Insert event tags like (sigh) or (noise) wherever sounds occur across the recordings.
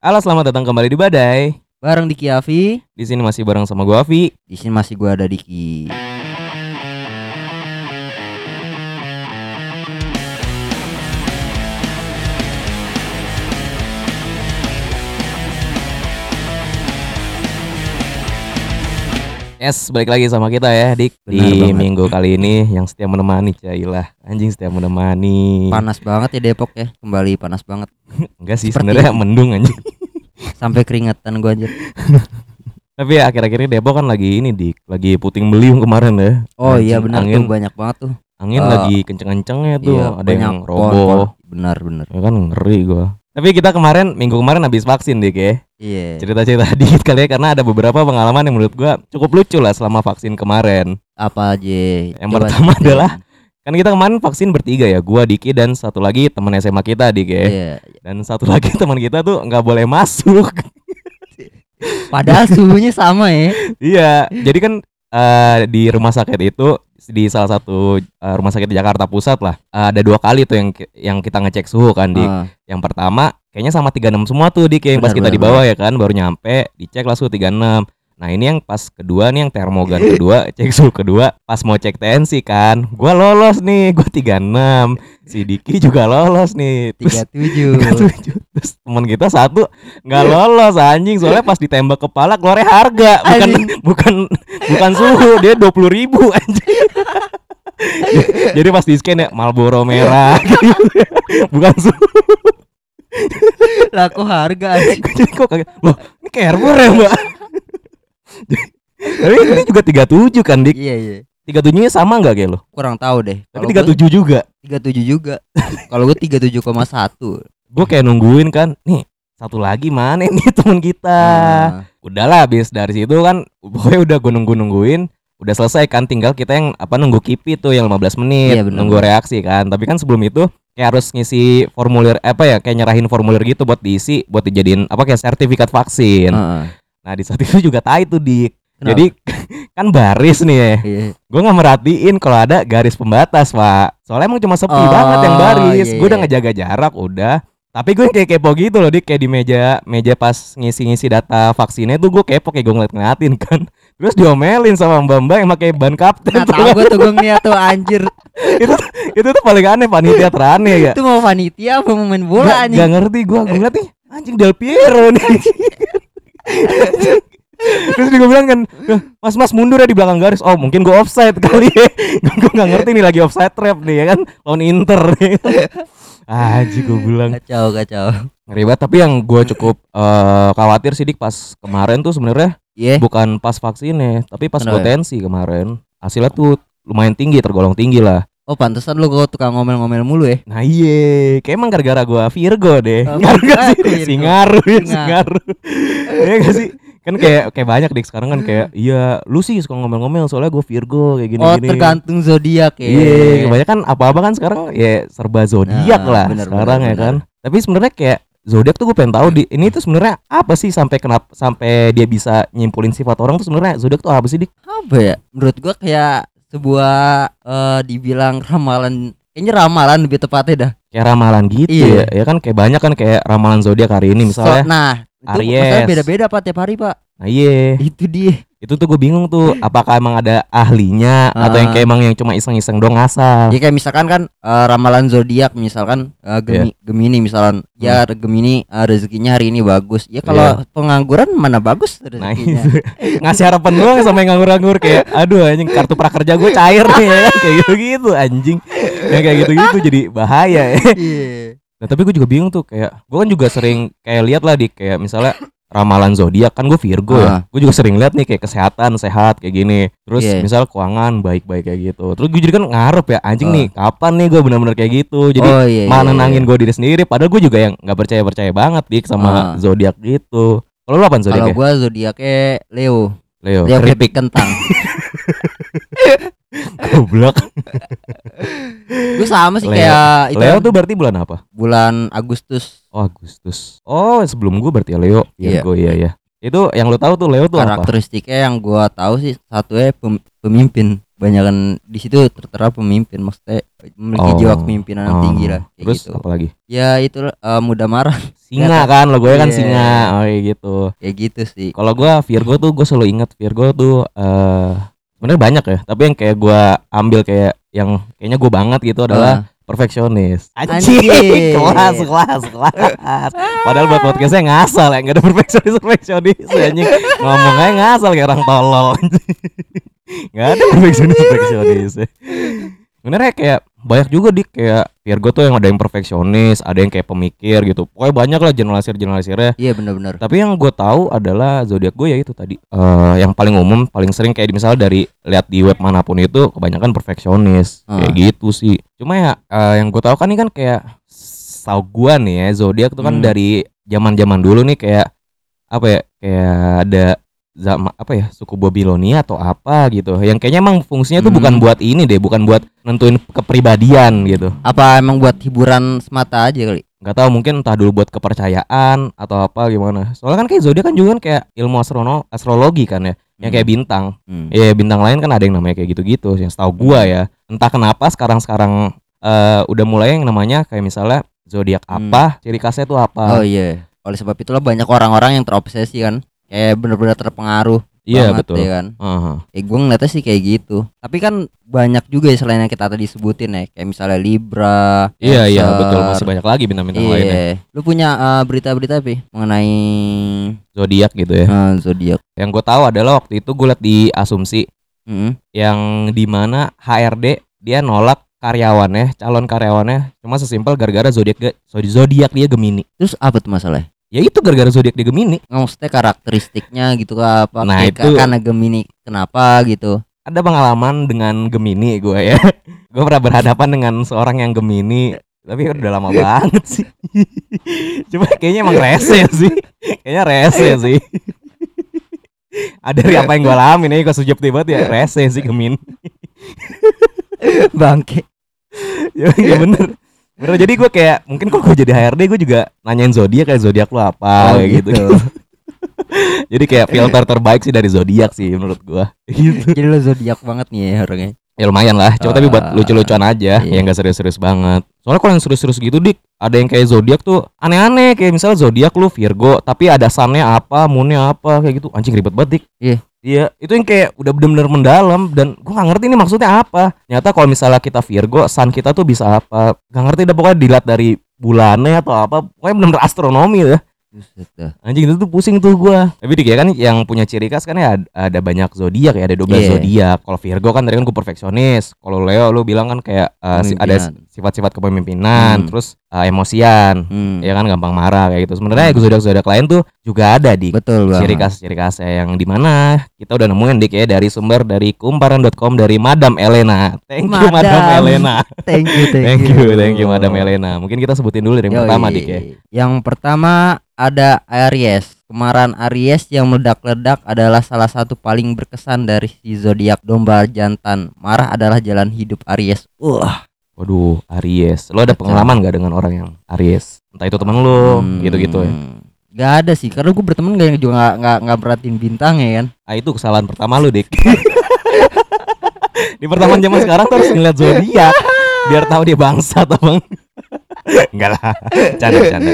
Halo, selamat datang kembali di Badai. Bareng Diki Avi. Di sini masih bareng sama gua Avi. Di sini masih gua ada Diki. Yes, balik lagi sama kita ya, Dik. Benar di banget. minggu kali ini yang setia menemani, Cailah. Anjing setia menemani. Panas banget ya Depok ya. Kembali panas banget. (laughs) Enggak sih, sebenarnya mendung anjing. (laughs) Sampai keringetan gua anjir. (laughs) Tapi ya akhir-akhir ini Depok kan lagi ini, Dik. Lagi puting beliung kemarin ya. Oh iya Anjing, benar angin, tuh banyak banget tuh. Angin Eh, lagi kenceng-kencengnya tuh. iya, Ada yang roboh. Benar benar. Ya kan ngeri gua. Tapi kita kemarin minggu kemarin habis vaksin, Dik ya. Iya. Cerita-cerita (laughs) dikit kali ya karena ada beberapa pengalaman yang menurut gua cukup lucu lah selama vaksin kemarin. Apa aja? Yang pertama adalah- Kan kita kemarin vaksin bertiga ya, gua Diki dan satu lagi teman SMA kita Dik ya. Iya. Dan satu lagi (laughs) teman kita tuh nggak boleh masuk. Padahal suhunya sama ya. iya, jadi kan eh, di rumah sakit itu di salah satu eh, rumah sakit di Jakarta Pusat lah eh, ada dua kali tuh yang yang kita ngecek suhu kan Dik. Ah, Yang pertama kayaknya sama 36 semua tuh Dik yang pas kita di bawah ya kan baru nyampe dicek lah suhu 36. Nah ini yang pas kedua nih yang termogan kedua (laughs) cek suhu kedua pas mau cek tensi kan gua lolos nih gua 36 si Diki juga lolos nih terus 37. 37. terus teman kita satu nggak lolos anjing soalnya pas ditembak kepala keluarnya harga bukan Anjing. (laughs) bukan bukan suhu dia dua puluh ribu anjing (laughs) jadi pas di scan ya Marlboro merah gitu. bukan suhu Lah kok harga anjing? kok kaget loh ini Carrefour ya mbak tapi ini juga 37 kan dik Iya iya. 37 nya sama nggak kayak lo Kurang tahu deh. tapi Kalau 37 juga gua 37 juga. Kalau gua 37,1. gue kayak nungguin kan nih satu lagi mana nih (laughs) teman kita Ah, udahlah habis dari situ kan pokoknya udah gue nunggu nungguin udah selesai kan tinggal kita yang apa nunggu kipi tuh yang 15 menit Iya, bener, nunggu reaksi kan tapi kan sebelum itu kayak harus ngisi formulir apa ya kayak nyerahin formulir gitu buat diisi buat dijadiin apa kayak sertifikat vaksin ah. Nah di saat itu juga tai tuh di Kenapa? jadi (laughs) kan baris nih ya. Iya. gue nggak merhatiin kalau ada garis pembatas pak. Soalnya emang cuma sepi Oh, banget yang baris. iya, gue udah iya. ngejaga jarak udah. Tapi gue kayak kepo gitu loh dik. Kayak di meja meja pas ngisi-ngisi data vaksinnya tuh gue kepo kayak gue ngeliat ngeliatin kan. Terus diomelin sama mbak mbak yang pakai ban kapten Nah, tahu gua tuh gua ngeliat tuh (laughs) anjir. itu itu tuh paling aneh panitia teraneh ya. Itu mau panitia apa mau main bola anjing? gak ngerti gue gue ngeliat nih anjing Del Piero (laughs) nih Terus gue bilang kan Mas mas mundur ya di belakang garis Oh mungkin gue offside kali ya (laughs) Gue gak ngerti nih lagi offside trap nih ya kan Lawan Inter nih (laughs) Aji gue bilang Kacau kacau. Ngeri banget Tapi yang gue cukup eh, khawatir sih dik Pas kemarin tuh sebenarnya Iya. Bukan pas vaksinnya Tapi pas Kenapa? potensi kemarin Hasilnya tuh lumayan tinggi Tergolong tinggi lah Oh pantesan lu kok tukang ngomel-ngomel mulu ya. Nah iya, kayak emang gara-gara gua Virgo deh. Oh, (laughs) Ngaruh gak sih? Virgo. Singaruh ya, Singa. singaruh. Iya gak sih? Kan kayak kayak banyak dik sekarang kan kayak iya lu sih suka ngomel-ngomel soalnya gua Virgo kayak gini oh gini. tergantung zodiak ya. Iya, kebanyakan apa-apa kan sekarang ya serba zodiak Nah, lah bener, sekarang bener, ya kan. Tapi sebenarnya kayak zodiak tuh gue pengen tahu di ini tuh sebenarnya apa sih sampai kenapa sampai dia bisa nyimpulin sifat orang tuh sebenarnya zodiak tuh apa sih dik? Apa ya? Menurut gua kayak sebuah eh, dibilang ramalan kayaknya ramalan lebih tepatnya dah. Kayak ramalan gitu Iya. ya. Ya kan kayak banyak kan kayak ramalan zodiak hari ini So- misalnya. nah, itu Aries. beda-beda Pak tiap hari, Pak. Nah iya. Itu dia. Itu tuh gue bingung tuh apakah emang ada ahlinya atau yang Ah. kayak emang yang cuma iseng-iseng dong ngasal Ya kayak misalkan kan eh, ramalan zodiak misalkan eh, Gemi- Gemini misalkan ya Gemini eh, rezekinya hari ini bagus. Ya kalau pengangguran mana bagus nah rezekinya. itu ngasih harapan doang sama yang nganggur-nganggur kayak aduh anjing kartu prakerja gue cair nih ya kan? kayak gitu gitu anjing yang kayak gitu gitu jadi bahaya ya Iya. nah tapi gue juga bingung tuh kayak gue kan juga sering kayak lihat lah di kayak misalnya ramalan zodiak kan gue Virgo Ah. ya gue juga sering lihat nih kayak kesehatan sehat kayak gini terus Iya. misal keuangan baik-baik kayak gitu terus gue jadi kan ngarep ya anjing Ah. nih kapan nih gue benar-benar kayak gitu jadi oh, iya, malah iya, nenangin iya. gue diri sendiri padahal gue juga yang nggak percaya percaya banget dik sama Ah. zodiak gitu kalau lu apa Kalau zodiaknya gua zodiaknya Leo. Leo Leo keripik kentang. (laughs) (laughs) goblok Gue sama sih Leo. kayak itu Leo tuh berarti bulan apa bulan Agustus. oh Agustus oh sebelum gue berarti ya Leo Iya. Virgo iya iya itu yang lu tahu tuh Leo tuh apa Karakteristiknya yang gua tahu sih satunya pem- pemimpin. Banyakan di situ tertera pemimpin maksudnya memiliki Oh. jiwa kepemimpinan yang Oh. tinggi lah kayak Terus gitu apa lagi? ya itu eh, mudah marah (laughs) Singa kan logonya kan Iya. singa. Oh iya gitu. kayak gitu sih Kalau gua Virgo tuh gue selalu ingat Virgo tuh eh sebenarnya banyak ya, tapi yang kayak gua ambil kayak yang kayaknya gue banget gitu adalah perfeksionis. Anjing. (laughs) kelas, kelas, kelas. Padahal buat podcastnya ngasal ya, nggak ada perfeksionis perfeksionis anjing. Ngomongnya ngasal kayak orang tolol. (laughs) Nggak ada perfeksionis perfeksionis. Sebenarnya kayak banyak juga di kayak Virgo tuh yang ada yang perfeksionis, ada yang kayak pemikir gitu. Pokoknya banyak lah generalisir generalisirnya. iya benar-benar Tapi yang gue tahu adalah zodiak gue ya itu tadi Eh yang paling umum, paling sering kayak misalnya dari lihat di web mana pun itu kebanyakan perfeksionis kayak Ah. gitu sih. Cuma ya eh, yang gue tahu kan ini kan kayak tau gue nih ya zodiak tuh kan Hmm. dari zaman zaman dulu nih kayak apa ya kayak ada zaman apa ya suku Babilonia atau apa gitu. Yang kayaknya emang fungsinya tuh Hmm. bukan buat ini deh, bukan buat nentuin kepribadian gitu. apa emang buat hiburan semata aja kali nggak tahu mungkin entah dulu buat kepercayaan atau apa gimana soalnya kan kayak zodiak kan juga kan kayak ilmu astrono astrologi kan ya yang kayak bintang Hmm. Iya bintang lain kan ada yang namanya kayak gitu-gitu yang setahu gua ya entah kenapa sekarang-sekarang eh, udah mulai yang namanya kayak misalnya zodiak Hmm. apa ciri khasnya tuh apa oh iya oleh sebab itulah banyak orang-orang yang terobsesi kan kayak bener-bener terpengaruh iya banget betul. ya kan? Aha. Eh gue ngeliatnya sih kayak gitu. Tapi kan banyak juga ya selain yang kita tadi sebutin ya Kayak misalnya Libra iya iya betul. Masih banyak lagi bintang-bintang Iya. lainnya. Lu punya eh, berita-berita apa ya? Mengenai zodiak gitu ya? Eh, zodiak. Yang gue tahu adalah waktu itu gue liat di asumsi. Mm-mm. yang di mana HRD dia nolak karyawannya calon karyawannya. Cuma sesimpel gara-gara zodiak zodiak dia Gemini. Terus apa tuh masalahnya? Ya itu gara-gara zodiak dia Gemini. Maksudnya karakteristiknya gitu kah? Apa Nah, itu- Karena Gemini kenapa gitu? Ada pengalaman dengan Gemini gue ya. (laughs) Gue pernah berhadapan dengan seorang yang Gemini tapi udah lama banget sih. (laughs) Cuma kayaknya emang rese sih. Kayaknya rese sih. Ada dari apa yang gue alamin ya gue subjektif banget ya rese sih Gemini. Bangke. (laughs) Ya, ya bener bener jadi gue kayak mungkin kalau gue jadi HRD gue juga nanyain zodiak kayak zodiak lu apa Oh, kayak gitu. (laughs) jadi kayak filter terbaik sih dari zodiak sih menurut gue gitu (laughs) Jadi lu zodiak banget nih ya orangnya. Ya lumayan lah. Cuma tapi buat Ah, lucu-lucuan aja iya. yang gak serius-serius banget. Soalnya kalau yang serius-serius gitu dik ada yang kayak zodiak tuh aneh-aneh. Kayak misalnya zodiak lu Virgo tapi ada sunnya apa moonnya apa kayak gitu. Anjing ribet banget dik. Iya. Iya, itu yang kayak udah bener-bener mendalam dan gua nggak ngerti ini maksudnya apa. Nyata kalau misalnya kita Virgo, sun kita tuh bisa apa? Gak ngerti dah pokoknya dilihat dari bulannya atau apa. Pokoknya bener-bener astronomi dah. Anjing itu tuh pusing tuh gua. Tapi dik ya kan yang punya ciri khas kan ya ada, banyak zodiak ya, ada 12 Iya. zodiak. Kalau Virgo kan tadi kan gue perfeksionis. Kalau Leo lu bilang kan kayak uh, si- ada. Sifat-sifat kepemimpinan, Hmm. terus uh, emosian. Hmm. Ya kan gampang marah kayak gitu. Sebenarnya Hmm. zodiak-zodiak lain tuh juga ada di Betul ciri khas ciri khas yang di mana kita udah nemuin dik ya dari sumber dari kumparan.com dari Madam Elena. Thank you Madam Madam. Elena. (laughs) Thank you Thank you, thank you Madam Elena. Mungkin kita sebutin dulu dari yang Yoi. pertama dik ya. Yang pertama ada Aries. Kemarahan Aries yang meledak-ledak adalah salah satu paling berkesan dari si zodiak domba jantan. Marah adalah jalan hidup Aries. Wah, Waduh, Aries. Lo ada pengalaman gak dengan orang yang Aries? Entah itu temen lo, Hmm, gitu-gitu ya. Gak ada sih, karena gue berteman gak juga nggak nggak nggak perhatiin bintang ya kan. Ah itu kesalahan pertama lu, Dik. Di pertemanan zaman sekarang tuh harus ngeliat zodiak biar tahu dia bangsa atau bang. (laughs) Enggak lah, canda canda.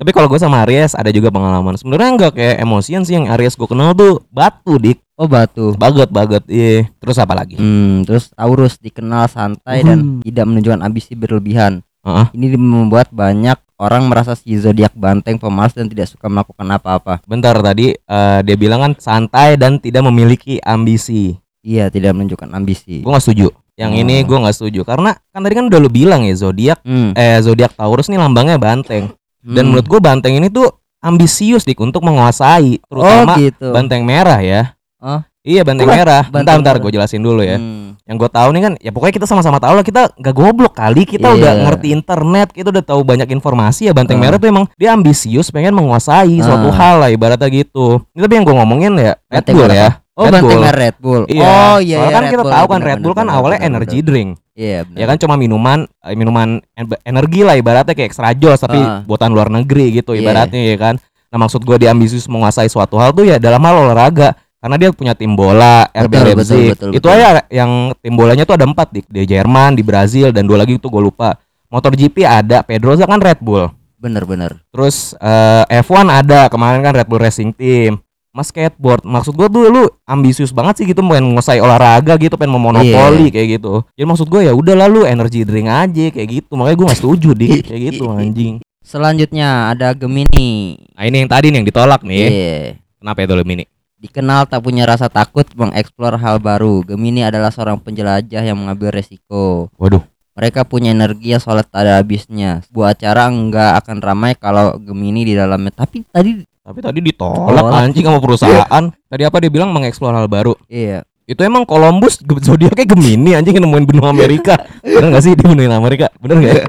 Tapi kalau gue sama Aries ada juga pengalaman. Sebenarnya enggak kayak emosian sih yang Aries gue kenal tuh batu, Dik. Oh batu. Baget banget, iya. Terus apa lagi? Hmm, terus Taurus dikenal santai dan tidak menunjukkan ambisi berlebihan. Heeh. Ini membuat banyak orang merasa si zodiak banteng, pemalas dan tidak suka melakukan apa-apa. Bentar tadi eh, dia bilang kan santai dan tidak memiliki ambisi. Iya, tidak menunjukkan ambisi. Gue nggak setuju. Yang Oh. ini gue nggak setuju karena kan tadi kan udah lu bilang ya zodiak Hmm. eh zodiak Taurus nih lambangnya banteng. Dan Hmm. menurut gue banteng ini tuh ambisius dik untuk menguasai terutama oh gitu. banteng merah ya. Oh. Iya banteng Kok merah. banteng Bentar bentar gue jelasin dulu ya. Hmm. Yang gue tahu nih kan ya pokoknya kita sama-sama tahu lah kita nggak goblok kali kita Iya. udah ngerti internet kita udah tahu banyak informasi ya banteng Ah. merah tuh emang dia ambisius pengen menguasai suatu Ah. hal lah ibaratnya gitu. Ini tapi yang gue ngomongin ya Red Bull ya. Oh, Red banteng Bull. merah Red Bull. Iya. Oh iya, Soalnya iya, kan Red kita Bull. tahu kan Red Bull kan awalnya energy drink. Iya, benar. Ya kan cuma minuman eh, minuman en- energi lah ibaratnya kayak extra jos tapi Ah. buatan luar negeri gitu Iya. ibaratnya ya kan. Nah maksud gue di ambisius menguasai suatu hal tuh ya dalam hal olahraga karena dia punya tim bola RB Betul, Leipzig betul, betul, itu betul. aja yang tim bolanya tuh ada empat di, di Jerman di Brazil dan dua lagi itu gue lupa MotoGP ada Pedrosa kan Red Bull Bener-bener. terus eh, F1 ada kemarin kan Red Bull Racing Team Mas skateboard maksud gue tuh lu ambisius banget sih gitu pengen ngusai olahraga gitu pengen memonopoli Iya. kayak gitu ya maksud gue ya udah lalu energy drink aja kayak gitu makanya gue gak setuju di kayak gitu anjing Selanjutnya ada Gemini. nah ini yang tadi nih yang ditolak nih Iya. kenapa itu Gemini Dikenal tak punya rasa takut mengeksplor hal baru. Gemini adalah seorang penjelajah yang mengambil resiko. waduh Mereka punya energi yang solid tak ada habisnya. Sebuah acara nggak akan ramai kalau Gemini di dalamnya. Tapi tadi Tapi tadi ditolak Ditolak. anjing sama perusahaan. tadi apa dia bilang mengeksplor hal baru. iya, Itu emang Columbus zodiaknya Gemini anjing nemuin benua Amerika. Bener gak sih dia nemuin Amerika? Bener gak?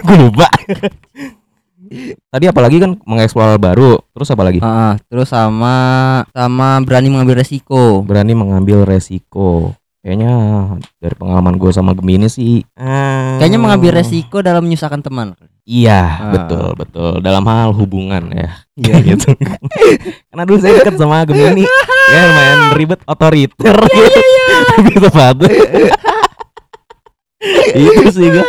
Gue lupa. tadi apalagi kan mengeksplor hal baru. Terus apa lagi? Ah, terus sama sama berani mengambil resiko. Berani mengambil resiko. Kayaknya dari pengalaman gue sama Gemini sih. eh, Kayaknya mengambil resiko dalam menyusahkan teman. Iya, Ah. betul betul. Dalam hal hubungan ya. Iya. (laughs) gitu. Karena dulu saya deket sama Gemini. ya lumayan ribet otoriter (laughs) gitu. Tapi sepatu. itu sih gue.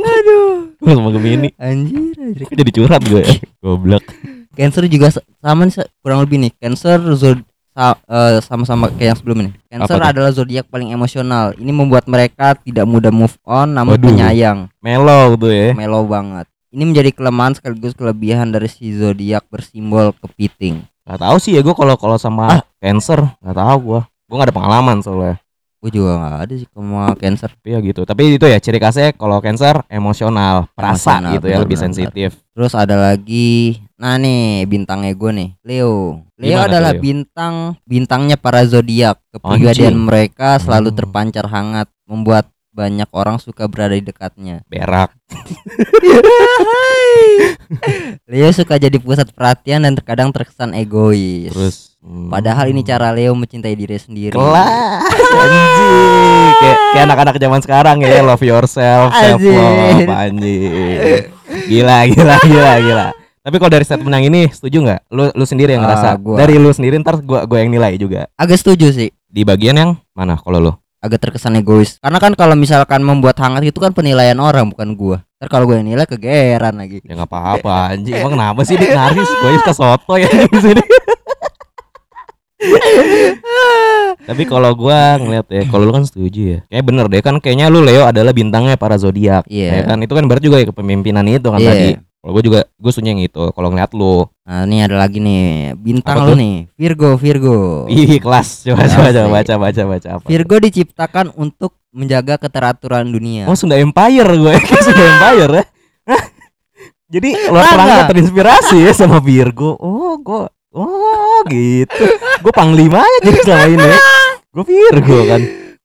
Aduh. Sama Gemini. Anjir, anjir. Jadi curhat gue. Goblok. Cancer juga sama nih kurang lebih nih. Cancer zod sa- eh, sama-sama kayak yang sebelumnya nih. Cancer adalah zodiak paling emosional. Ini membuat mereka tidak mudah move on namun Waduh. penyayang, Mellow tuh ya. mellow banget. Ini menjadi kelemahan sekaligus kelebihan dari si zodiak bersimbol kepiting. Gak tahu sih ya gue kalau kalau sama Cancer gak tahu gue. Gue gak ada pengalaman soalnya. Gue juga nggak ada sih sama Cancer. Tapi ya gitu. Tapi itu ya ciri khasnya kalau Cancer emosional, perasa Emosional, gitu ya, lebih sensitif. Terus ada lagi, nah nih bintangnya gue nih, Leo. Leo Gimana adalah Leo? bintang bintangnya para zodiak. Kepribadian Anjing. mereka selalu Hmm. terpancar hangat, membuat banyak orang suka berada di dekatnya. Berak. (laughs) Leo suka jadi pusat perhatian dan terkadang terkesan egois. Terus hmm. Padahal ini cara Leo mencintai diri sendiri. kelas anjing kayak kayak anak-anak zaman sekarang ya love yourself self love anjing gila gila gila gila tapi kalau dari statement yang ini setuju nggak lu lu sendiri yang ngerasa gua. dari lu sendiri ntar gua gua yang nilai juga Agak setuju sih. di bagian yang mana kalau lu Agak terkesan egois. Karena kan kalau misalkan membuat hangat itu kan penilaian orang bukan gua. Ntar kalau gue yang nilai kegeeran lagi. ya nggak apa-apa anjing emang kenapa sih dik naris gue suka soto ya di sini (laughs) tapi kalau gua ngeliat ya kalau lu kan setuju ya kayak bener deh kan kayaknya lu Leo adalah bintangnya para zodiak Iya. ya kan itu kan berarti juga ya kepemimpinan itu kan Iya. tadi kalau gue juga gue setuju yang itu kalau ngeliat lu. Nah, ini ada lagi nih bintang lu tuh? nih, Virgo, Virgo. ih kelas. Coba coba coba baca baca baca apa? Virgo diciptakan untuk menjaga keteraturan dunia. oh Sunda Empire gue (laughs) Kayak Sunda Empire ya? Jadi luar Kagak. perangkat terinspirasi ya sama Virgo. Oh gue oh gitu. Gue panglimanya jadi selama ini gue Virgo kan.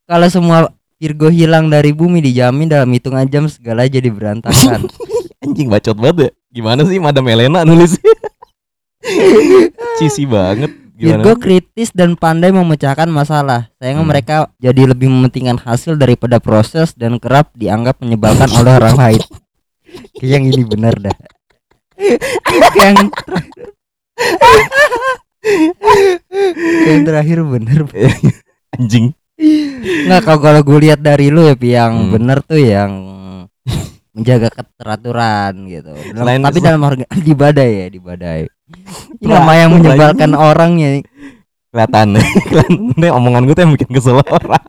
Kalau semua Virgo hilang dari bumi dijamin dalam hitungan jam segala jadi berantakan. (laughs) anjing bacot banget ya gimana sih Madam Elena nulis (laughs) Cheesy banget Virgo gimana kritis dan pandai memecahkan masalah. Sayangnya Hmm. mereka jadi lebih mementingkan hasil daripada proses dan kerap dianggap menyebalkan oleh orang lain. (laughs) Kayak yang ini bener dah. (laughs) yang yang terakhir bener anjing nggak kalau kalau gue lihat dari lu ya yang Hmm. bener tuh yang menjaga keteraturan gitu Selain- tapi dalam harga (laughs) di badai ya di badai (laughs) ini nama yang lagi. menyebalkan orangnya kelihatan (laughs) kelihatan nih omongan gue tuh yang bikin kesel orang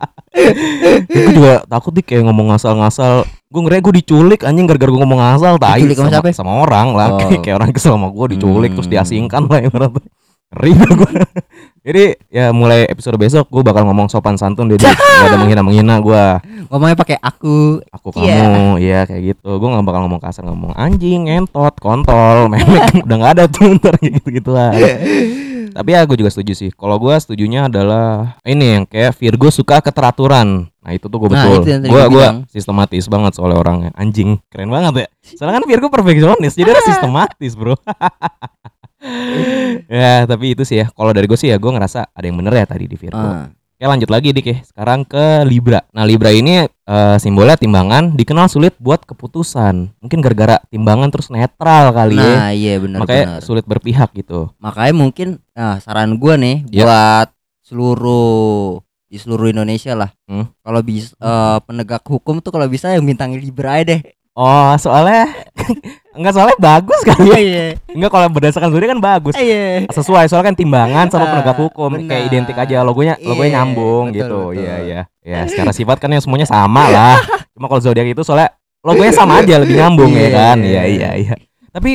gue juga takut nih kayak ngomong ngasal-ngasal gue ngeri gue diculik anjing gara-gara gue ngomong ngasal tai Diculik sama sama, siapa? sama orang lah Oh. kayak, kayak orang kesel sama gue diculik terus Hmm. diasingkan lah ibarat tuh. ngeri gue jadi ya mulai episode besok gue bakal ngomong sopan santun deh (laughs) gak ada menghina-menghina gue ngomongnya pakai aku. Aku Iya. kamu iya kayak gitu. Gue gak bakal ngomong kasar ngomong anjing ngentot kontol memek (laughs) udah gak ada tuh (laughs) ntar gitu gitulah tapi ya gue juga setuju sih. Kalau gue setujunya adalah ini yang kayak Virgo suka keteraturan. Nah itu tuh gue Nah, betul. tadi gue gua gue sistematis banget soalnya orangnya. Anjing keren banget ya. Soalnya kan Virgo perfeksionis jadi ada sistematis bro ya tapi itu sih ya kalau dari gue sih ya gue ngerasa ada yang bener ya tadi di Virgo Ah. Oke lanjut lagi dik ya. Sekarang ke Libra. Nah Libra ini eh, simbolnya timbangan, dikenal sulit buat keputusan. Mungkin gara-gara timbangan terus netral kali ya. Nah, iya benar Makanya benar. sulit berpihak gitu. Makanya mungkin nah saran gua nih Ya. buat seluruh di seluruh Indonesia lah. Hmm. Kalau bisa eh, penegak hukum tuh kalau bisa yang bintang Libra aja deh. Oh soalnya (laughs) enggak soalnya bagus kali ya. Iya. Enggak kalau berdasarkan zodiak kan bagus. Iya. Sesuai soalnya kan timbangan sama Ah, penegak hukum kayak identik aja logonya logonya Iya, nyambung betul, gitu. Iya iya. Ya secara sifat kan yang semuanya sama (laughs) lah. Cuma kalau zodiak itu soalnya logonya sama aja lebih nyambung ya Iya, kan. iya, Iya iya iya. Tapi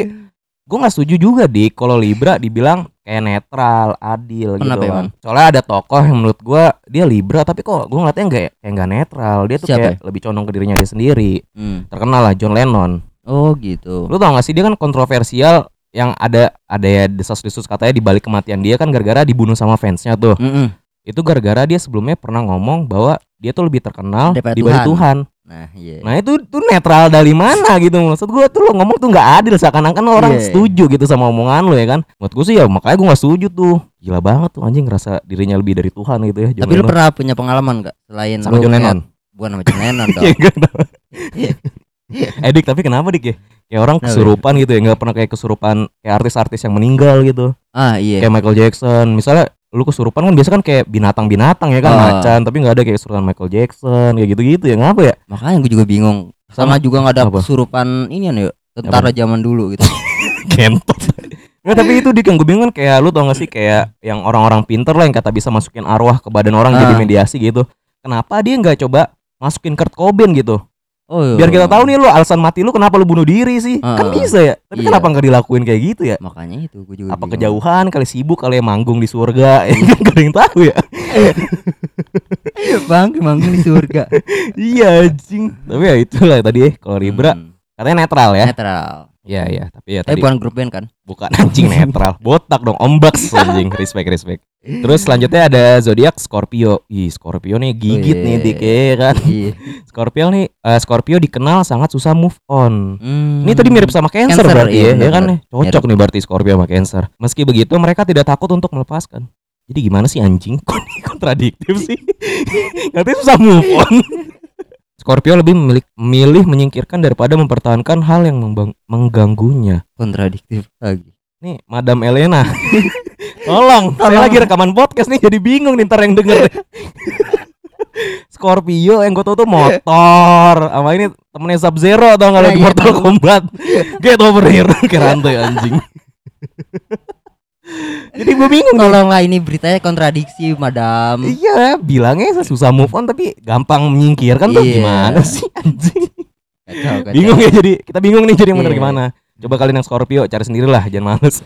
gue nggak setuju juga di kalau Libra dibilang kayak netral, adil gitu. Kenapa kan. emang? Soalnya ada tokoh yang menurut gue dia Libra tapi kok gue ngeliatnya nggak kayak nggak netral. Dia tuh Siapa kayak lebih condong ke dirinya dia sendiri. Hmm. Terkenal lah John Lennon. Oh gitu. Lu tau gak sih dia kan kontroversial yang ada ada ya desas-desus katanya di balik kematian dia kan gara-gara dibunuh sama fansnya tuh. Mm-mm. Itu gara-gara dia sebelumnya pernah ngomong bahwa dia tuh lebih terkenal Daripada dibanding Tuhan. Tuhan. Nah, iya. Nah itu tuh netral dari mana gitu maksud gua tuh lo ngomong tuh nggak adil seakan-akan orang Iya. setuju gitu sama omongan lo ya kan. Menurut gua sih ya makanya gua nggak setuju tuh. Gila banget tuh anjing ngerasa dirinya lebih dari Tuhan gitu ya. John Tapi lu Lennon. pernah punya pengalaman gak selain sama John Lennon. Bukan sama John Lennon (laughs) dong. Iya, kenapa. (laughs) Eh Dik, tapi kenapa Dik ya? Kayak orang kesurupan gitu ya, nggak pernah kayak kesurupan kayak artis-artis yang meninggal gitu. ah iya. kayak Michael Jackson misalnya lu kesurupan kan biasa kan kayak binatang-binatang ya kan Ah. macan tapi nggak ada kayak kesurupan Michael Jackson kayak gitu-gitu ya ngapa ya Makanya gue juga bingung. Sama, Sama- juga nggak ada apa? kesurupan ini ya tentara zaman dulu gitu. (laughs) kentot Nggak, tapi itu dik yang gue bingung kan kayak lu tau gak sih kayak yang orang-orang pinter lah yang kata bisa masukin arwah ke badan orang jadi Ah. mediasi gitu kenapa dia nggak coba masukin Kurt Cobain gitu Oh iya. biar kita tahu nih lu alasan mati lu kenapa lu bunuh diri sih kan Ah. bisa ya tapi Iya. kenapa nggak dilakuin kayak gitu ya Makanya itu gue juga apa bingung. kejauhan kali sibuk kali manggung di surga (laughs) ya kan gak ada yang tahu ya Iya, Bang, emang di surga. (laughs) iya anjing tapi ya itulah tadi ya kalau Libra Hmm, katanya netral ya Netral. Iya iya, tapi ya Eh tadi bukan grup band kan? bukan (laughs) anjing netral, botak dong, ombaks (laughs) anjing, respect respect. Terus selanjutnya ada zodiak Scorpio. Ih, Scorpio nih gigit Wih. nih dik ya kan. Iya. (laughs) Scorpio nih eh, Scorpio dikenal sangat susah move on. Hmm. Ini tadi mirip sama Cancer, Cancer, berarti iya, ya, ya benar, kan ya? Cocok nih berarti Scorpio sama Cancer. Meski begitu mereka tidak takut untuk melepaskan. Jadi gimana sih anjing? Kok ini kontradiktif sih? Katanya susah move on. Scorpio lebih memilih, memilih menyingkirkan daripada mempertahankan hal yang mengganggunya. kontradiktif lagi. Nih, Madam Elena. (laughs) Tolong, saya Tolong. lagi rekaman podcast nih jadi bingung nih ntar yang denger. Scorpio yang gue tau tuh motor sama ini temennya Sub Zero tau nggak Nah, lagi iya, Mortal tahu. Kombat Get over here (laughs) kayak rantai anjing (laughs) Jadi gue bingung nih. Tolonglah ini beritanya kontradiksi, Madam. Iya bilangnya susah move on tapi gampang menyingkirkan tuh Iya. gimana sih anjing Kacau, kacau. Bingung ya jadi kita bingung nih jadi yang bener gimana. Coba kalian yang Scorpio cari sendirilah jangan males.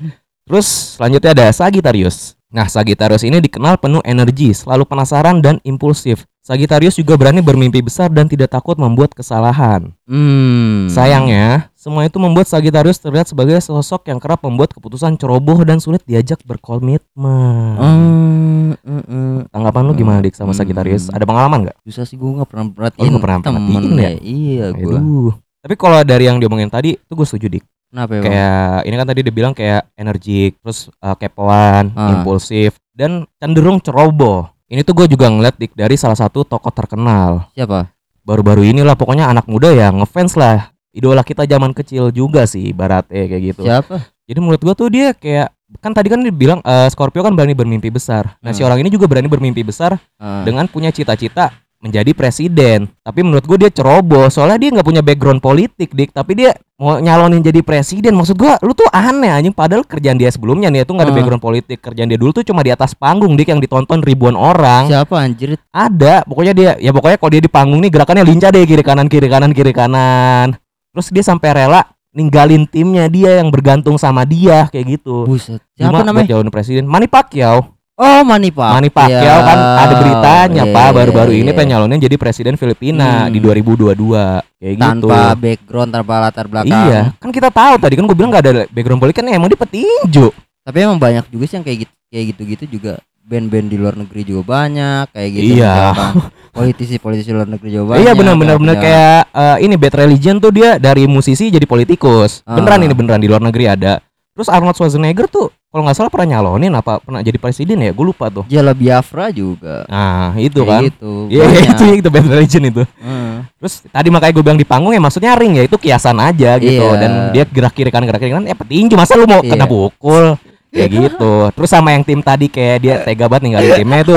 Terus selanjutnya ada Sagittarius. Nah Sagittarius ini dikenal penuh energi, selalu penasaran dan impulsif. Sagittarius juga berani bermimpi besar dan tidak takut membuat kesalahan. Hmm. Sayangnya, semua itu membuat Sagittarius terlihat sebagai sosok yang kerap membuat keputusan ceroboh dan sulit diajak berkomitmen. Hmm, mm, mm. Tanggapan lu gimana dik sama Sagittarius? Hmm. Ada pengalaman nggak? Susah sih gue gak pernah Oh, perhatiin nggak pernah perhatiin ya? Iya gue. Tapi kalau dari yang diomongin tadi, itu gue setuju dik. Kenapa ya? Kayak ini kan tadi dia bilang kayak energik terus uh, kepoan Ah. impulsif dan cenderung ceroboh ini tuh gue juga ngeliat dik dari salah satu tokoh terkenal Siapa? baru-baru inilah pokoknya anak muda ya ngefans lah idola kita zaman kecil juga sih baratnya kayak gitu Siapa? jadi menurut gue tuh dia kayak kan tadi kan dia bilang eh, Scorpio kan berani bermimpi besar nah si Hmm. orang ini juga berani bermimpi besar Ah. dengan punya cita-cita menjadi presiden. Tapi menurut gue dia ceroboh, soalnya dia nggak punya background politik, dik. Tapi dia mau nyalonin jadi presiden. Maksud gue, lu tuh aneh anjing. Padahal kerjaan dia sebelumnya nih itu nggak ada Ah. background politik. Kerjaan dia dulu tuh cuma di atas panggung, dik, yang ditonton ribuan orang. Siapa anjir? Ada, pokoknya dia, ya pokoknya kalau dia di panggung nih gerakannya lincah deh kiri kanan kiri kanan kiri kanan. Terus dia sampai rela ninggalin timnya dia yang bergantung sama dia kayak gitu. Buset. Siapa Cuma namanya? calon presiden. Manny Pacquiao. Oh, Manny Pacquiao. Manny Pacquiao kan ada beritanya Iya, Pak iya, baru-baru ini iya. pengen nyalonin jadi presiden Filipina Hmm. di 2022 kayak gitu. tanpa background, tanpa latar belakang. Iya, kan kita tahu tadi kan gue bilang gak ada background politik kan emang dia petinju. Tapi emang banyak juga sih yang kayak gitu kayak gitu-gitu juga band-band di luar negeri juga banyak kayak gitu Iya. politisi-politisi luar negeri juga banyak iya benar-benar benar punya- kayak eh, ini Bad Religion tuh dia dari musisi jadi politikus. Ah. Beneran ini beneran di luar negeri ada. Terus Arnold Schwarzenegger tuh kalau nggak salah pernah nyalonin apa pernah jadi presiden ya? Gue lupa tuh. Jala Biafra juga. Nah itu Kayak kan. Gitu. Iya banyak. (laughs) itu itu bad religion itu. Heeh. Terus tadi makanya gue bilang di panggung ya maksudnya ring ya itu kiasan aja gitu Iya. dan dia gerak kiri kan gerak kiri kan ya petinju masa lu mau Iya. kena pukul kayak gitu. Terus sama yang tim tadi kayak dia tega banget ninggalin timnya itu.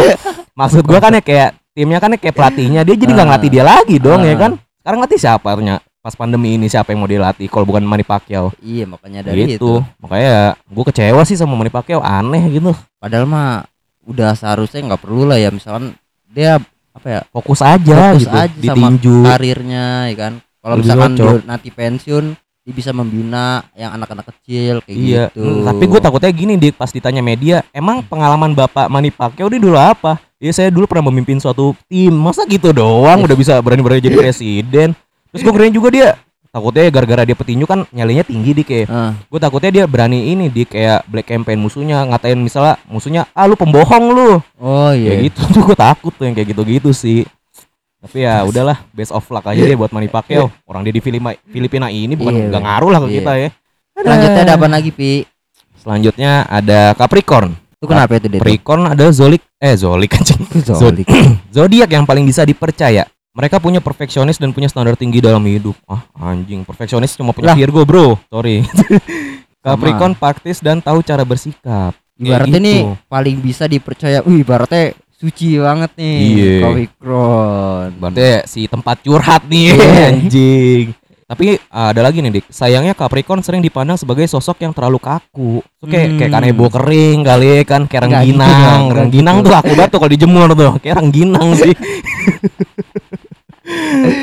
Maksud gua kan ya kayak timnya kan ya kayak pelatihnya dia jadi nggak Ah. ngelatih dia lagi dong ya Ah. kan. Sekarang ngelatih siapa artinya? Pas pandemi ini siapa yang mau dilatih kalau bukan Manny Pacquiao Iya makanya dari itu. gitu. Makanya gue kecewa sih sama Manny Pacquiao aneh gitu. Padahal mah udah seharusnya nggak perlu lah ya misalkan dia apa ya Fokus aja Fokus gitu aja di sama tinju. karirnya ya kan. Kalau misalkan dia nanti pensiun dia bisa membina yang anak-anak kecil kayak Iya, gitu. mm, tapi gue takutnya gini di pas ditanya media, emang pengalaman Bapak Manny Pacquiao dia dulu apa? Ya saya dulu pernah memimpin suatu tim, masa gitu doang udah bisa berani-berani jadi presiden. Terus gue keren juga dia, takutnya gara-gara dia petinju kan nyalinya tinggi di kayak. Ah, Gue takutnya dia berani ini di kayak black campaign musuhnya, ngatain misalnya musuhnya, ah lu pembohong lu, oh iya. kayak gitu (laughs) tuh gue takut tuh yang kayak gitu-gitu sih. Tapi ya udahlah, best of luck aja deh buat Manny Pacquiao. Orang dia di Filipina, Filipina ini bukan Iya, nggak iya. ngaruh lah ke Iya. kita ya. Selanjutnya ada apa lagi, Pi? Selanjutnya ada Capricorn. Itu kenapa itu, Dit? Capricorn ada Zolik eh Zolik anjing. Zolik. Zodiak yang paling bisa dipercaya. Mereka punya perfeksionis dan punya standar tinggi dalam hidup. Ah, anjing, perfeksionis cuma punya Lah. Virgo, Bro. Sorry. (laughs) Capricorn praktis dan tahu cara bersikap. Ibaratnya nih gitu. paling bisa dipercaya. Wih, ibaratnya suci banget nih. Iya. Capricorn. Berarti si tempat curhat nih Iya. (laughs) anjing. Tapi ah, ada lagi nih Dik. Sayangnya Capricorn sering dipandang sebagai sosok yang terlalu kaku. Itu kayak kayak Hmm. kanebo kering kali ya kan, kayak Nggak gitu rengginang. rengginang gitu. tuh aku banget tuh kalau dijemur tuh, kayak rengginang sih. (laughs)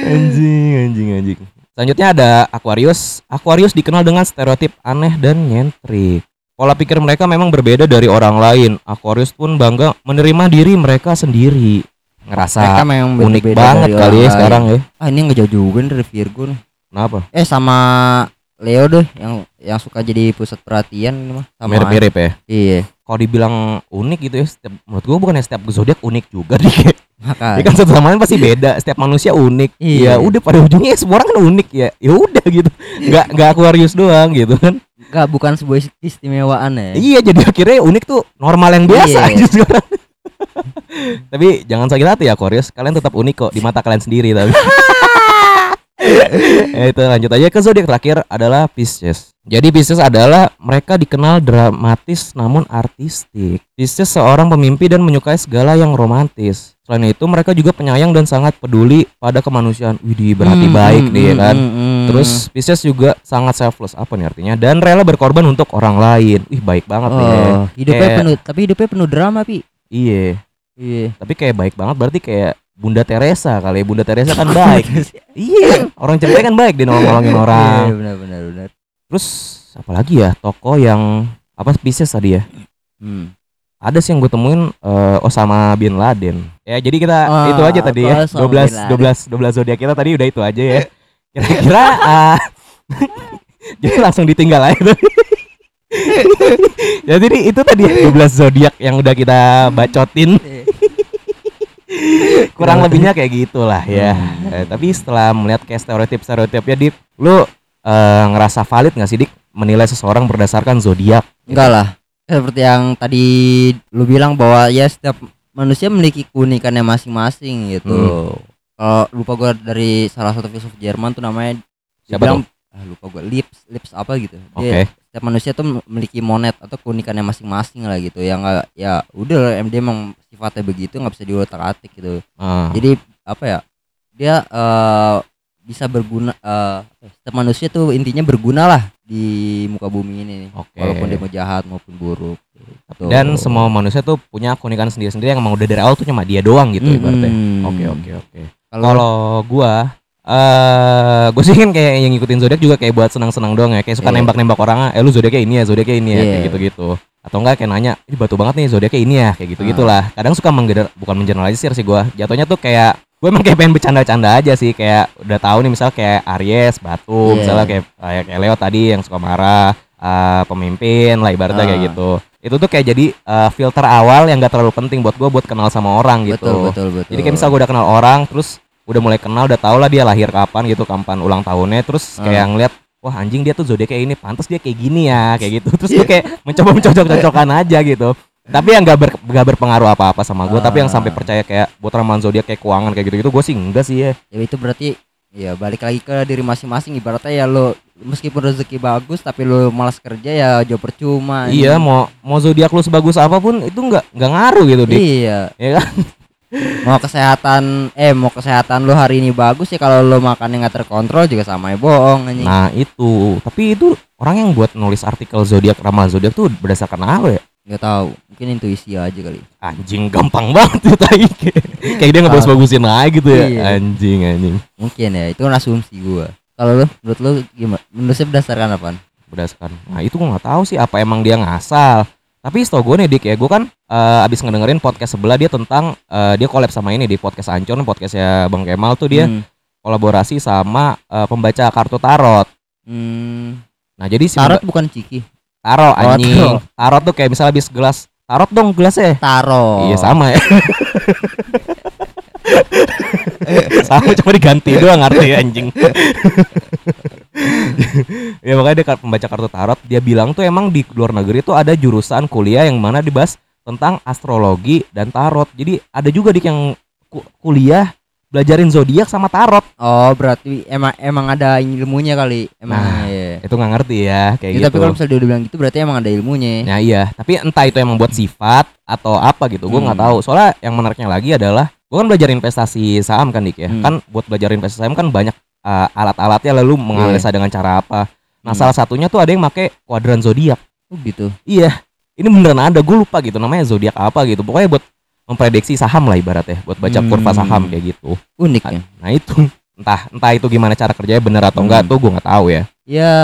anjing, anjing, anjing. Selanjutnya ada Aquarius. Aquarius dikenal dengan stereotip aneh dan nyentrik. Pola pikir mereka memang berbeda dari orang lain. Aquarius pun bangga menerima diri mereka sendiri. Ngerasa Mereka memang unik banget kali ya lain. sekarang ya. Ah, ini nggak jauh juga dari Virgo nih. Kenapa? Eh sama Leo deh yang yang suka jadi pusat perhatian ini mah sama Mirip-mirip ya. Iya. Kalau dibilang unik gitu ya, setiap, menurut gua bukan setiap zodiak unik juga kayak. Makanya. Ya kan satu sama lain pasti beda. Setiap manusia unik. Iya. Ya udah pada ujungnya ya semua orang kan unik ya. Ya udah gitu. Nggak nggak Aquarius doang gitu kan. Enggak bukan sebuah istimewaan ya. Iya jadi akhirnya unik tuh normal yang biasa Iya. aja sekarang. (laughs) tapi jangan sakit hati ya Aquarius. Kalian tetap unik kok di mata kalian sendiri tapi. (laughs) Eh, (laughs) itu lanjut aja ke zodiak terakhir adalah Pisces. Jadi Pisces adalah mereka dikenal dramatis namun artistik. Pisces seorang pemimpi dan menyukai segala yang romantis. Selain itu mereka juga penyayang dan sangat peduli pada kemanusiaan. Widih berarti Hmm, baik hmm, deh hmm, kan. hmm, hmm. Terus Pisces juga sangat selfless apa nih artinya dan rela berkorban untuk orang lain. Wih baik banget nih. oh, hidupnya Kayak- penuh tapi hidupnya penuh drama, Pi. Iya. Iya. Tapi kayak baik banget berarti kayak Bunda Teresa kali ya. Bunda Teresa kan baik. (laughs) iya, orang cerita kan baik dia nolong-nolongin orang. Iya, benar benar benar. Terus apa lagi ya toko yang apa Pisces tadi ya? Hmm. Ada sih yang gue temuin eh, Osama bin Laden. Ya jadi kita Ah, itu aja tadi ya. Osama 12 bin Laden. 12 12 zodiak kita tadi udah itu aja ya. Kira-kira (laughs) ah, (laughs) jadi langsung ditinggal aja tuh. jadi itu tadi ya, 12 zodiak yang udah kita bacotin. Kurang lebihnya kayak gitulah ya. Eh, tapi setelah melihat kayak stereotip-stereotipnya Dik, lu eh, ngerasa valid nggak sih Dik menilai seseorang berdasarkan zodiak? Enggak lah. Seperti yang tadi lu bilang bahwa ya setiap manusia memiliki keunikannya masing-masing gitu. Hmm. Kalau lupa gua dari salah satu filsuf Jerman tuh namanya Siapa bilang ah, lupa gua lips lips apa gitu. Oke. Dia setiap manusia tuh memiliki monet atau keunikannya masing-masing lah gitu. Yang enggak ya udah lah, MD emang sifatnya begitu nggak bisa diotak-atik gitu. Ah, Jadi apa ya? Dia eh, bisa berguna eh, setiap manusia tuh intinya berguna lah di muka bumi ini. Oke. Walaupun dia mau jahat maupun buruk. gitu. Dan semua manusia tuh punya keunikan sendiri-sendiri yang emang udah dari awal tuh cuma dia doang gitu Mm-mm. ibaratnya. Oke oke oke. Kalau Kalau gua eh gue sih kan kayak yang ngikutin zodiak juga kayak buat senang-senang doang ya. Kayak suka Iya. nembak-nembak orang, eh lu zodiaknya ini ya, zodiaknya ini ya, kayak Iya. gitu-gitu. Atau enggak kayak nanya, ini batu banget nih zodiaknya ini ya, kayak gitu-gitulah. Ah. Kadang suka menggener bukan mengeneralisir sih gua. Jatuhnya tuh kayak gue emang kayak pengen bercanda-canda aja sih kayak udah tahu nih misal kayak Aries, batu, Iya. misalnya kayak kayak kayak Leo tadi yang suka marah, eh, pemimpin lah ibaratnya kayak Ah. gitu. Itu tuh kayak jadi eh, filter awal yang gak terlalu penting buat gua buat kenal sama orang gitu. betul betul betul. Jadi kayak misal gue udah kenal orang, terus udah mulai kenal, udah tau lah dia lahir kapan gitu, kapan ulang tahunnya, terus kayak Ah. ngeliat, wah anjing dia tuh zodiak kayak ini pantas dia kayak gini ya kayak gitu. Terus gue kayak mencoba mencocok-cocokan aja gitu. Tapi yang gak, ber, gak berpengaruh apa-apa sama gue tapi yang sampai percaya kayak buat ramalan zodiak kayak keuangan kayak gitu-gitu gue sih enggak sih ya. Ya itu berarti ya balik lagi ke diri masing-masing. Ibaratnya ya lo meskipun rezeki bagus tapi lo malas kerja ya jauh percuma iya mau mau zodiak lu sebagus apa pun itu nggak nggak ngaruh gitu dik. Iya. Ya kan mau kesehatan eh mau kesehatan lo hari ini bagus ya kalau lo makannya nggak terkontrol juga sama ya bohong anjing. Nah itu. Tapi itu orang yang buat nulis artikel zodiak ramalan zodiak tuh berdasarkan apa ya? Nggak tahu. Mungkin intuisi aja kali. Anjing gampang banget tuh tai. (laughs) Kayak dia ngebagus-bagusin aja gitu ya. Iya. anjing anjing. Mungkin ya itu kan asumsi gua. Kalau lo menurut lo gimana? Menurutnya berdasarkan apa berdasarkan. Nah itu gua nggak tahu sih apa emang dia ngasal tapi setahu gue nih dik ya gue kan eh, abis ngedengerin podcast sebelah dia tentang eh, dia collab sama ini di podcast Ancon podcastnya Bang Kemal tuh dia hmm. kolaborasi sama eh, pembaca kartu tarot. Hmm. nah jadi si tarot bukan ciki. Tarot Oh, anjing. Tarot. tarot tuh kayak misalnya habis gelas tarot dong gelasnya. Tarot. Iya sama ya. (laughs) Sama cuma diganti doang arti anjing (laughs) (laughs) ya makanya dia pembaca kartu tarot dia bilang tuh emang di luar negeri tuh ada jurusan kuliah yang mana dibahas tentang astrologi dan tarot jadi ada juga dik yang ku- kuliah belajarin zodiak sama tarot oh berarti emang emang ada ilmunya kali emang Nah, ya. itu nggak ngerti ya kayak Ya, gitu tapi kalau misalnya dia udah bilang gitu berarti emang ada ilmunya Nah iya, tapi entah itu emang buat sifat atau apa gitu, gue nggak Hmm. tahu. Soalnya yang menariknya lagi adalah, gue kan belajar investasi saham kan dik ya, Hmm. kan buat belajar investasi saham kan banyak uh, alat-alatnya lalu menganalisa dengan cara apa. Nah Hmm. salah satunya tuh ada yang pakai kuadran zodiak. oh gitu Iya, ini beneran ada, gue lupa gitu namanya zodiak apa gitu. Pokoknya buat memprediksi saham lah ibaratnya, buat baca Hmm. kurva saham kayak gitu. unik ya Nah itu, entah entah itu gimana cara kerjanya bener atau enggak Hmm. tuh gue nggak tahu ya. ya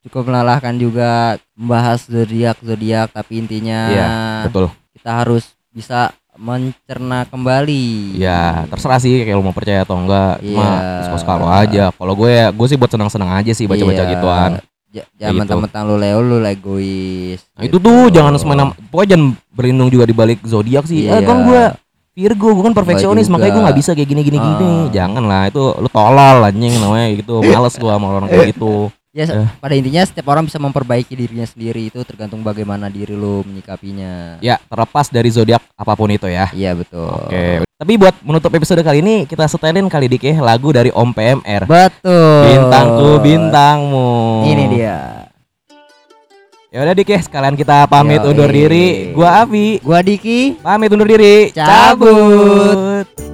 cukup melelahkan juga membahas zodiak zodiak tapi intinya Iya, Betul. kita harus bisa mencerna kembali Ya terserah sih kayak lu mau percaya atau enggak Cuma Iya. suka-suka lo aja Kalau gue ya Gue sih buat senang-senang aja sih Baca-baca Iya. gituan Kayak jangan gitu. mentang-mentang lu Leo lu egois Nah itu gitu. tuh jangan semena Pokoknya jangan berlindung juga di balik zodiak sih Eh Iya. kan gue Virgo Gue kan perfeksionis. Makanya gue gak bisa kayak gini-gini gini Ah. Jangan lah Itu lu tolol anjing namanya gitu Males gue sama orang kayak gitu ya Eh. pada intinya setiap orang bisa memperbaiki dirinya sendiri. Itu tergantung bagaimana diri lu menyikapinya. Ya terlepas dari zodiak apa pun itu ya. Iya betul. Oke. Tapi buat menutup episode kali ini Kita setelin kali dik ya Lagu dari Om PMR betul. Bintangku bintangmu. Ini dia. Ya udah dik ya, sekalian kita pamit Yoi. undur diri. Gua Avi, gua Diki. Pamit undur diri. Cabut. Shalalelale,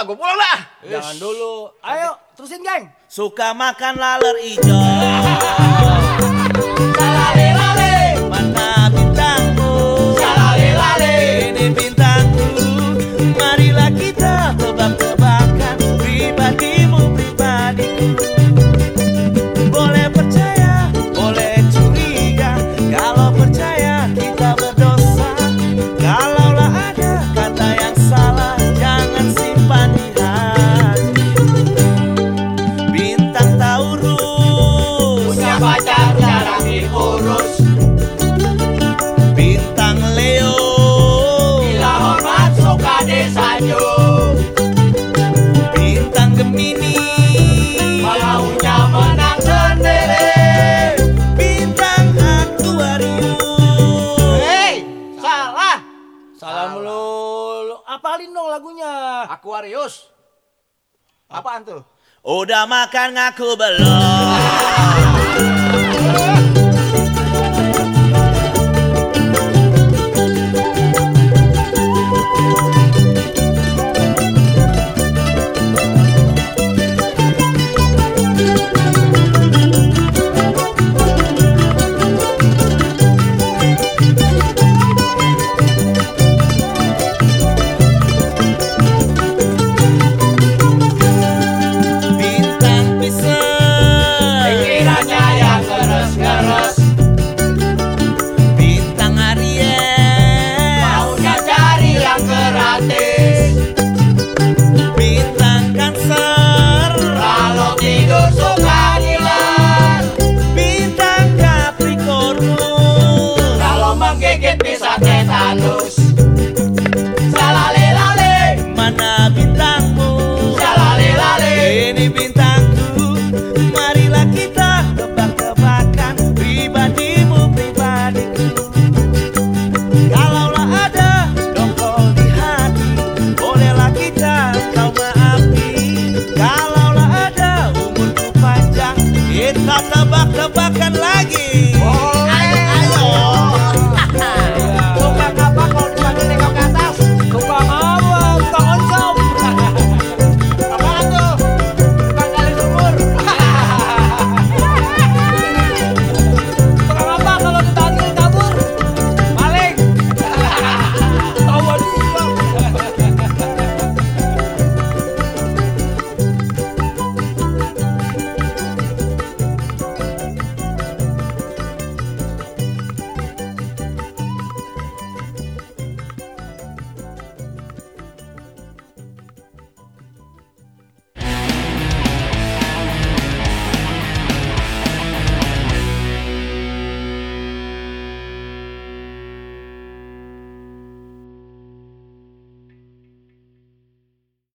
Lu, aku pulang dah. Jangan dulu. Ayo, terusin geng. Suka makan laler hijau (laughs) Mana Makan ngaku belum